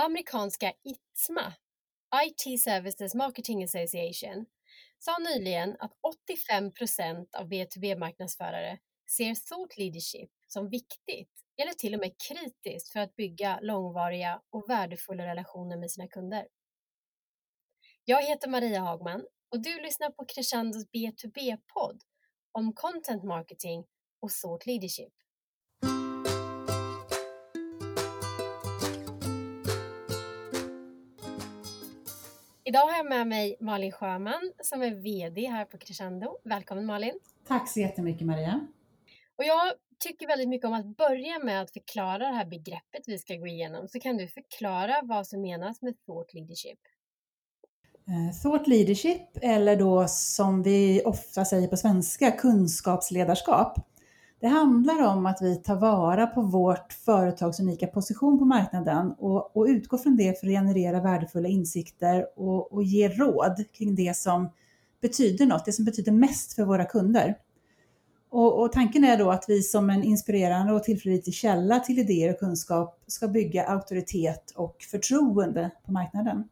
Amerikanska ITSMA, IT Services Marketing Association, sa nyligen att 85 procent av B2B-marknadsförare ser thought leadership som viktigt eller till och med kritiskt för att bygga långvariga och värdefulla relationer med sina kunder. Jag heter Maria Hagman och du lyssnar på Crescendos B2B-podd om content marketing och thought leadership. Idag har jag med mig Malin Sjöman som är VD här på Crescendo. Välkommen Malin! Tack så jättemycket Maria! Och jag tycker väldigt mycket om att börja med att förklara det här begreppet vi ska gå igenom. Så kan du förklara vad som menas med thought leadership? Eh, thought leadership, eller då som vi ofta säger på svenska, kunskapsledarskap. Det handlar om att vi tar vara på vårt företags unika position på marknaden och, och utgår från det för att generera värdefulla insikter och, och ge råd kring det som betyder något, det som betyder mest för våra kunder. Och, och, tanken är då att vi som en inspirerande och tillförlitlig källa till idéer och kunskap ska bygga auktoritet och förtroende på marknaden.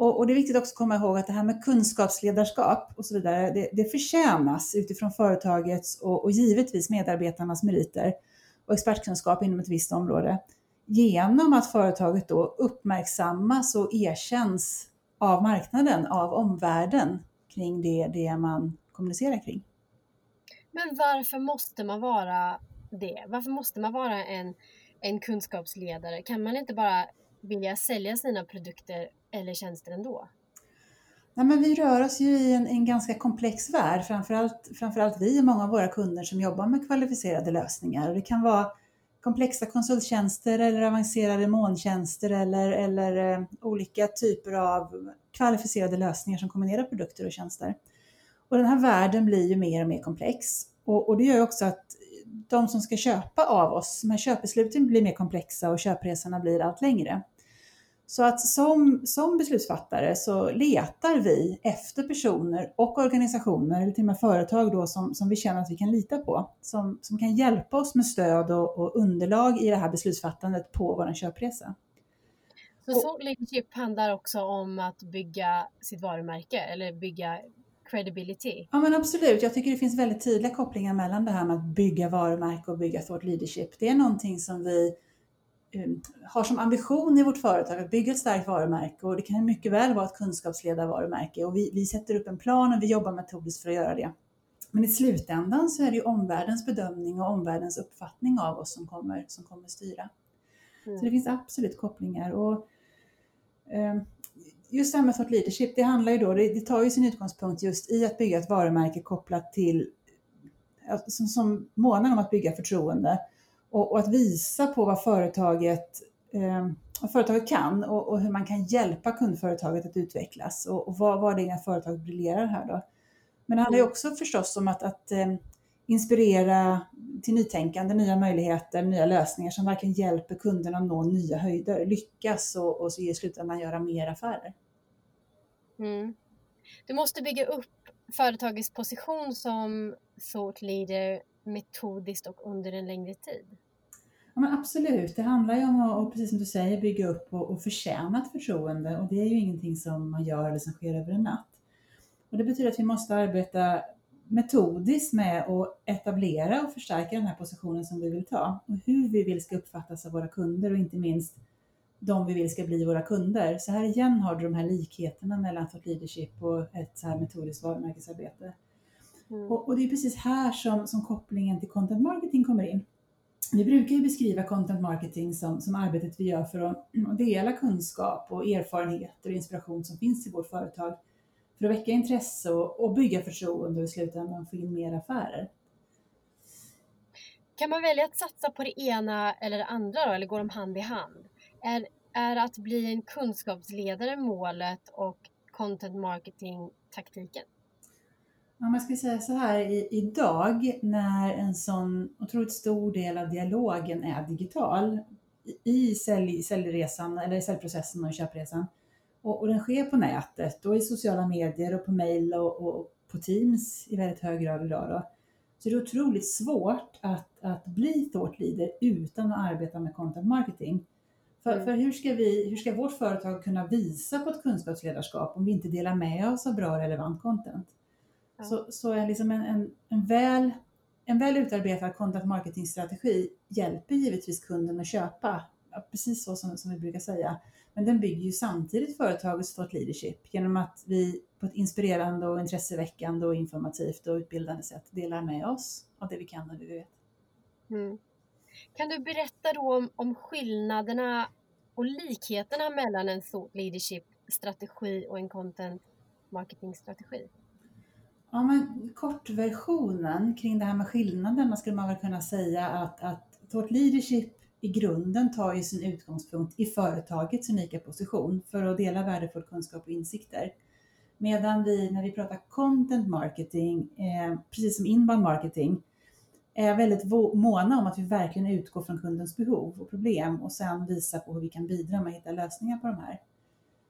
Och, och, det är viktigt också att komma ihåg att det här med kunskapsledarskap och så vidare, det, det förtjänas utifrån företagets och, och givetvis medarbetarnas meriter och expertkunskap inom ett visst område genom att företaget då uppmärksammas och erkänns av marknaden, av omvärlden kring det, det man kommunicerar kring. Men varför måste man vara det? Varför måste man vara en, en kunskapsledare? Kan man inte bara vilja sälja sina produkter eller tjänster ändå? Nej, men vi rör oss ju i en, en ganska komplex värld, framförallt, framförallt vi och många av våra kunder som jobbar med kvalificerade lösningar. Det kan vara komplexa konsulttjänster eller avancerade molntjänster eller, eller eh, olika typer av kvalificerade lösningar som kombinerar produkter och tjänster. Och den här världen blir ju mer och mer komplex. Och, och det gör ju också att de som ska köpa av oss, de här köpbesluten blir mer komplexa och köpresorna blir allt längre. Så att som, som beslutsfattare så letar vi efter personer och organisationer, eller till och med företag då, som, som vi känner att vi kan lita på, som, som kan hjälpa oss med stöd och, och underlag i det här beslutsfattandet på vår köpresa. Så Leadership handlar också om att bygga sitt varumärke eller bygga credibility? Ja men absolut, jag tycker det finns väldigt tydliga kopplingar mellan det här med att bygga varumärke och bygga thought leadership. Det är någonting som vi har som ambition i vårt företag att bygga ett starkt varumärke och det kan mycket väl vara ett kunskapsledarvarumärke och vi, vi sätter upp en plan och vi jobbar metodiskt för att göra det. Men i slutändan så är det ju omvärldens bedömning och omvärldens uppfattning av oss som kommer, som kommer styra. Mm. Så det finns absolut kopplingar. Och, um, just det här med thought leadership, det handlar ju då, det, det, tar ju sin utgångspunkt just i att bygga ett varumärke kopplat till, som, som månar om att bygga förtroende och, och, att visa på vad företaget, eh, vad företaget kan och, och, hur man kan hjälpa kundföretaget att utvecklas och, och vad, vad det egna företaget briljerar här då. Men det handlar ju mm. också förstås om att, att eh, inspirera till nytänkande, nya möjligheter, nya lösningar som verkligen hjälper kunderna att nå nya höjder, lyckas och, och så i slutändan göra mer affärer. Mm. Du måste bygga upp företagets position som thought leader metodiskt och under en längre tid. Ja, men absolut, det handlar ju om att, precis som du säger, bygga upp och, och förtjäna ett förtroende och det är ju ingenting som man gör eller som sker över en natt. Och det betyder att vi måste arbeta metodiskt med att etablera och förstärka den här positionen som vi vill ta och hur vi vill ska uppfattas av våra kunder och inte minst de vi vill ska bli våra kunder. Så här igen har du de här likheterna mellan thought leadership och ett så här metodiskt varumärkesarbete. Mm. Och, och, det är precis här som, som kopplingen till content marketing kommer in. Vi brukar ju beskriva content marketing som, som arbetet vi gör för att, att dela kunskap och erfarenheter och inspiration som finns i vårt företag för att väcka intresse och, och bygga förtroende och i slutändan få in mer affärer. Kan man välja att satsa på det ena eller det andra då, eller går de hand i hand? Är, är att bli en kunskapsledare målet och content marketing taktiken? Ja, man ska säga så här, i, idag när en sån otroligt stor del av dialogen är digital i sälj, säljresan eller säljprocessen och köpresan, och, och, den sker på nätet och i sociala medier och på mail och, och på Teams i väldigt hög grad idag. Då. Så det är otroligt svårt att, att bli thought leader utan att arbeta med content marketing. För, Mm. för hur, ska vi, hur ska vårt företag kunna visa på ett kunskapsledarskap om vi inte delar med oss av bra relevant content? Så, så är liksom en, en, en, väl, en väl utarbetad content marketing-strategi hjälper givetvis kunden att köpa, precis så som, som vi brukar säga. Men den bygger ju samtidigt företagets thought leadership genom att vi på ett inspirerande och intresseväckande och informativt och utbildande sätt delar med oss av det vi kan och det vi vet. Mm. Kan du berätta då om, om skillnaderna och likheterna mellan en thought leadership-strategi och en content marketing-strategi? Ja, men kortversionen kring det här med skillnaderna skulle man väl kunna säga att, att thought leadership i grunden tar ju sin utgångspunkt i företagets unika position för att dela värdefull kunskap och insikter. Medan vi när vi pratar content marketing, eh, precis som inbound marketing, är väldigt måna om att vi verkligen utgår från kundens behov och problem och sen visar på hur vi kan bidra med att hitta lösningar på de här.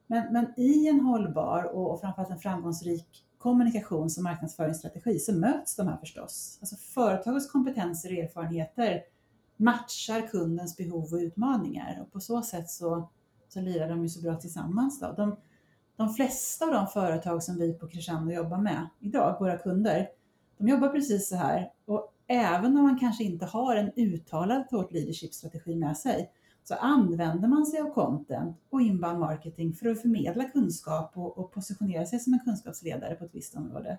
Men, men i en hållbar och, och framförallt en framgångsrik kommunikations och marknadsföringsstrategi så möts de här förstås. Alltså företagets kompetenser och erfarenheter matchar kundens behov och utmaningar och på så sätt så, så lirar de ju så bra tillsammans. Då. De, de flesta av de företag som vi på Crescendo jobbar med idag, våra kunder, de jobbar precis så här och även om man kanske inte har en uttalad thought leadership-strategi med sig så använder man sig av content och inbound marketing för att förmedla kunskap och, och positionera sig som en kunskapsledare på ett visst område.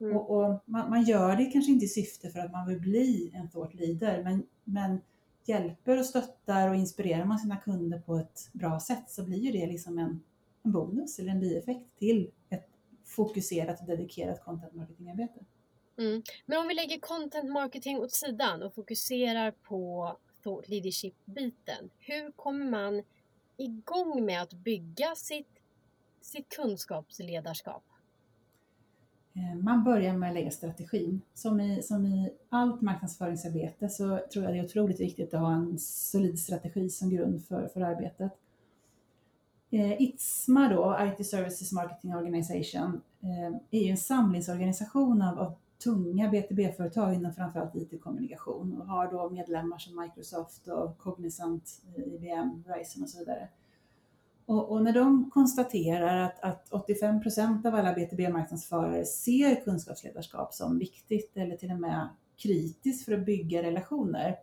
Mm. Och, och man, man, gör det kanske inte i syfte för att man vill bli en thought leader, men, men hjälper och stöttar och inspirerar man sina kunder på ett bra sätt så blir ju det liksom en, en bonus eller en bieffekt till ett fokuserat och dedikerat content marketingarbete. Mm. Men om vi lägger content marketing åt sidan och fokuserar på thought leadership-biten. Hur kommer man igång med att bygga sitt, sitt kunskapsledarskap? Eh, man börjar med att lägga strategin. Som i, som i allt marknadsföringsarbete så tror jag det är otroligt viktigt att ha en solid strategi som grund för, för arbetet. Eh, ITSMA då, IT Services Marketing Organization, eh, är ju en samlingsorganisation av, av tunga B2B-företag inom framförallt IT-kommunikation och har då medlemmar som Microsoft och Cognizant, eh, IBM, Verizon och så vidare. Och, och när de konstaterar att, att 85 procent av alla B2B-marknadsförare ser kunskapsledarskap som viktigt eller till och med kritiskt för att bygga relationer,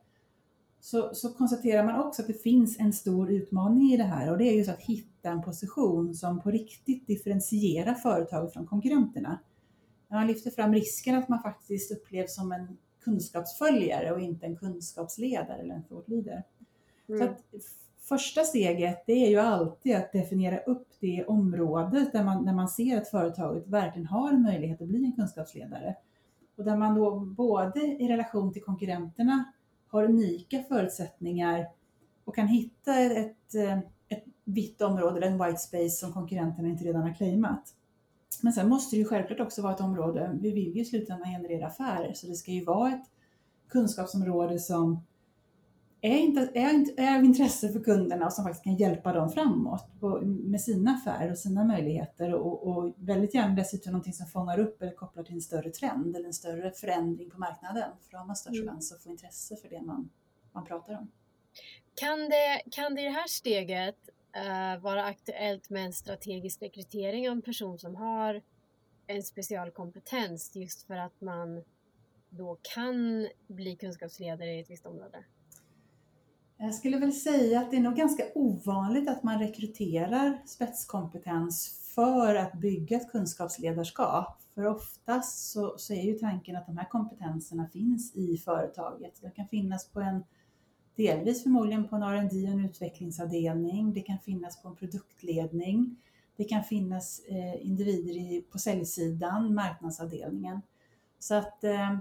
så, så konstaterar man också att det finns en stor utmaning i det här och det är just att hitta en position som på riktigt differentierar företaget från konkurrenterna. Man lyfter fram risken att man faktiskt upplevs som en kunskapsföljare och inte en kunskapsledare eller en thought. Mm. Första steget det är ju alltid att definiera upp det området där man, där man ser att företaget verkligen har möjlighet att bli en kunskapsledare. Och där man då både i relation till konkurrenterna har unika förutsättningar och kan hitta ett, ett vitt område, eller en white space som konkurrenterna inte redan har claimat. Men sen måste det ju självklart också vara ett område, vi vill ju i slutändan generera affärer, så det ska ju vara ett kunskapsområde som är, inte, är, är av intresse för kunderna och som faktiskt kan hjälpa dem framåt på, med sina affärer och sina möjligheter och, och väldigt gärna dessutom någonting som fångar upp eller kopplar till en större trend eller en större förändring på marknaden. För då har man störst chans att få intresse för det man, man pratar om. Kan det, kan det i det här steget uh, vara aktuellt med en strategisk rekrytering av en person som har en specialkompetens just för att man då kan bli kunskapsledare i ett visst område? Jag skulle väl säga att det är nog ganska ovanligt att man rekryterar spetskompetens för att bygga ett kunskapsledarskap. För oftast så, så, är ju tanken att de här kompetenserna finns i företaget. Det kan finnas på en, delvis förmodligen på en R&D och en utvecklingsavdelning. Det kan finnas på en produktledning. Det kan finnas eh, individer i, på säljsidan, marknadsavdelningen. Så att eh,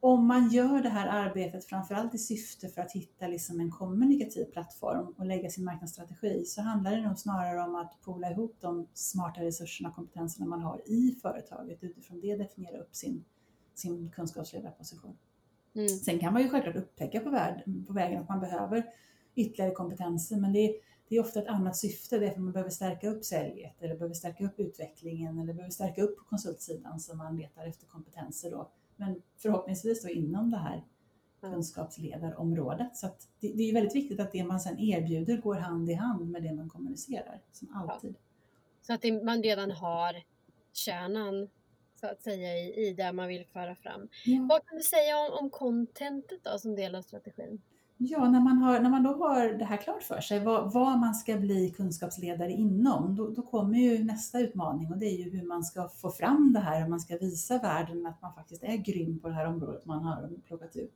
om man gör det här arbetet framförallt i syfte för att hitta liksom en kommunikativ plattform och lägga sin marknadsstrategi så handlar det nog snarare om att poola ihop de smarta resurserna och kompetenserna man har i företaget utifrån det definiera upp sin, sin kunskapsledarposition. Mm. Sen kan man ju självklart upptäcka på, värld, på vägen att man behöver ytterligare kompetenser men det är, det är ofta ett annat syfte, det är för att man behöver stärka upp säljet eller behöver stärka upp utvecklingen eller behöver stärka upp på konsultsidan så man letar efter kompetenser då men förhoppningsvis då inom det här kunskapsledarområdet. Så det, det, är väldigt viktigt att det man sen erbjuder går hand i hand med det man kommunicerar, som alltid. Ja. Så att det, man redan har kärnan så att säga i, i det man vill föra fram. Ja. Vad kan du säga om, om contentet då som del av strategin? Ja, när man, har, när man då har det här klart för sig, vad, vad man ska bli kunskapsledare inom, då, då, kommer ju nästa utmaning och det är ju hur man ska få fram det här, hur man ska visa världen att man faktiskt är grym på det här området man har plockat ut.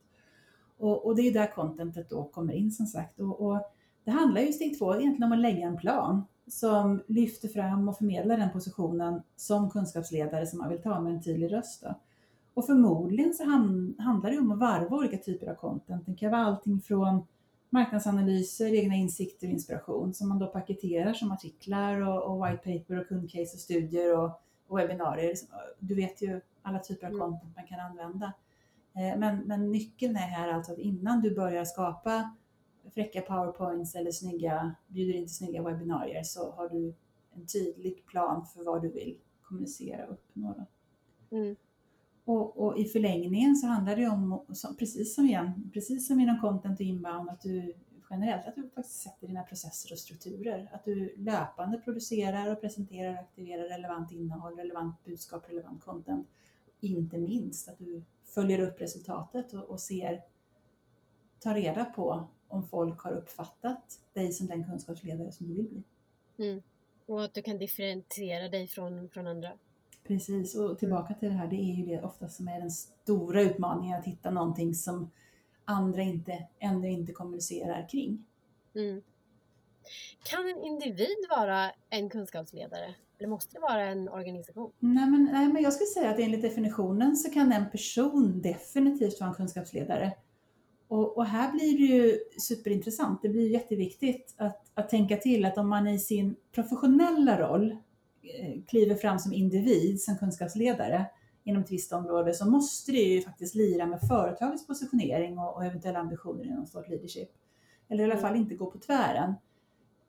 Och, och det är där contentet då kommer in som sagt. Och, och det handlar ju steg två egentligen om att lägga en plan som lyfter fram och förmedlar den positionen som kunskapsledare som man vill ta med en tydlig röst. Då. Och förmodligen så handlar det om att varva olika typer av content. Det kan vara allting från marknadsanalyser, egna insikter och inspiration som man då paketerar som artiklar och, och white paper och kundcase och studier och, och webbinarier. Du vet ju alla typer av mm. content man kan använda. Eh, men, men nyckeln är här alltså att innan du börjar skapa fräcka powerpoints eller snygga, bjuder in till snygga webbinarier så har du en tydlig plan för vad du vill kommunicera och uppnå. Mm. Och, och, i förlängningen så handlar det om, precis som igen, precis som inom content och inbound, att du generellt att du faktiskt sätter dina processer och strukturer. Att du löpande producerar och presenterar och aktiverar relevant innehåll, relevant budskap, relevant content. Inte minst att du följer upp resultatet och, och ser, tar reda på om folk har uppfattat dig som den kunskapsledare som du vill bli. Mm. Och att du kan differentiera dig från, från andra. Precis, och tillbaka till det här, det är ju det ofta som är den stora utmaningen, att hitta någonting som andra inte, ännu inte kommunicerar kring. Mm. Kan en individ vara en kunskapsledare? Eller måste det vara en organisation? Nej men, nej, men jag skulle säga att enligt definitionen så kan en person definitivt vara en kunskapsledare. Och, och, här blir det ju superintressant. Det blir jätteviktigt att, att tänka till att om man i sin professionella roll Eh, kliver fram som individ, som kunskapsledare inom ett visst område så måste det ju faktiskt lira med företagets positionering och, och eventuella ambitioner inom stort leadership. Eller i alla mm. fall inte gå på tvären.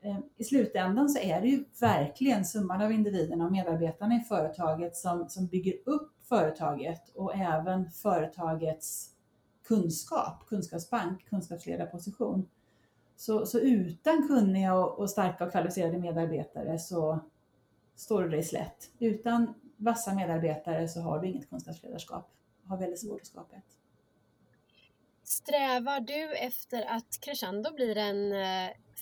Eh, I slutändan så är det ju verkligen summan av individerna och medarbetarna i företaget som, som bygger upp företaget och även företagets kunskap, kunskapsbank, kunskapsledarposition. Så, så utan kunniga och, och starka och kvalificerade medarbetare så, står du dig slätt. Utan vassa medarbetare så har du inget kunskapsledarskap. Har väldigt svårt att skapa ett. Strävar du efter att Crescendo blir en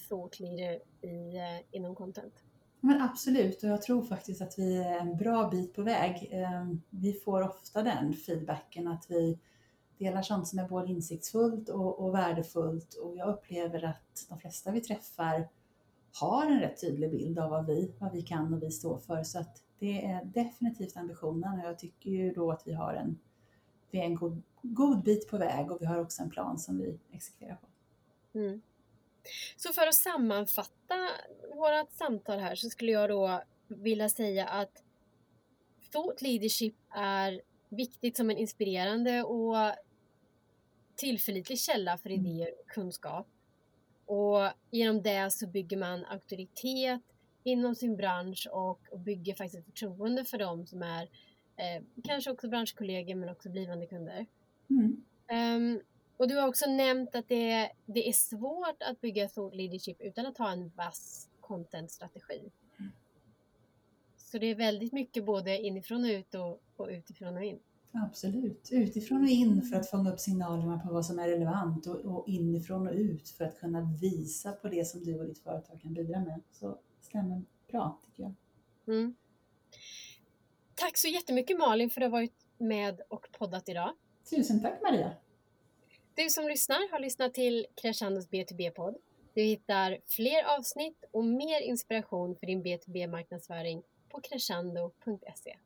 thought leader i, uh, inom content? Men absolut, och jag tror faktiskt att vi är en bra bit på väg. Um, vi får ofta den feedbacken att vi delar sånt som är både insiktsfullt och, och värdefullt och jag upplever att de flesta vi träffar har en rätt tydlig bild av vad vi, vad vi kan och vi står för. Så att det är definitivt ambitionen och jag tycker ju då att vi har en, vi är en god, god bit på väg och vi har också en plan som vi exekverar på. Mm. Så för att sammanfatta vårt samtal här så skulle jag då vilja säga att thought leadership är viktigt som en inspirerande och tillförlitlig källa för mm. idéer och kunskap. Och genom det så bygger man auktoritet inom sin bransch och, och bygger faktiskt förtroende för dem som är eh, kanske också branschkollegor men också blivande kunder. Mm. Um, och du har också nämnt att det, det är svårt att bygga thought leadership utan att ha en vass content-strategi. Mm. Så det är väldigt mycket både inifrån och ut och, och utifrån och in. Absolut, utifrån och in för att fånga upp signalerna på vad som är relevant och, och inifrån och ut för att kunna visa på det som du och ditt företag kan bidra med. Så stämmer bra tycker jag. Mm. Tack så jättemycket Malin för att du har varit med och poddat idag. Tusen tack Maria. Du som lyssnar har lyssnat till Crescendos B2B-podd. Du hittar fler avsnitt och mer inspiration för din B2B-marknadsföring på crescendo.se.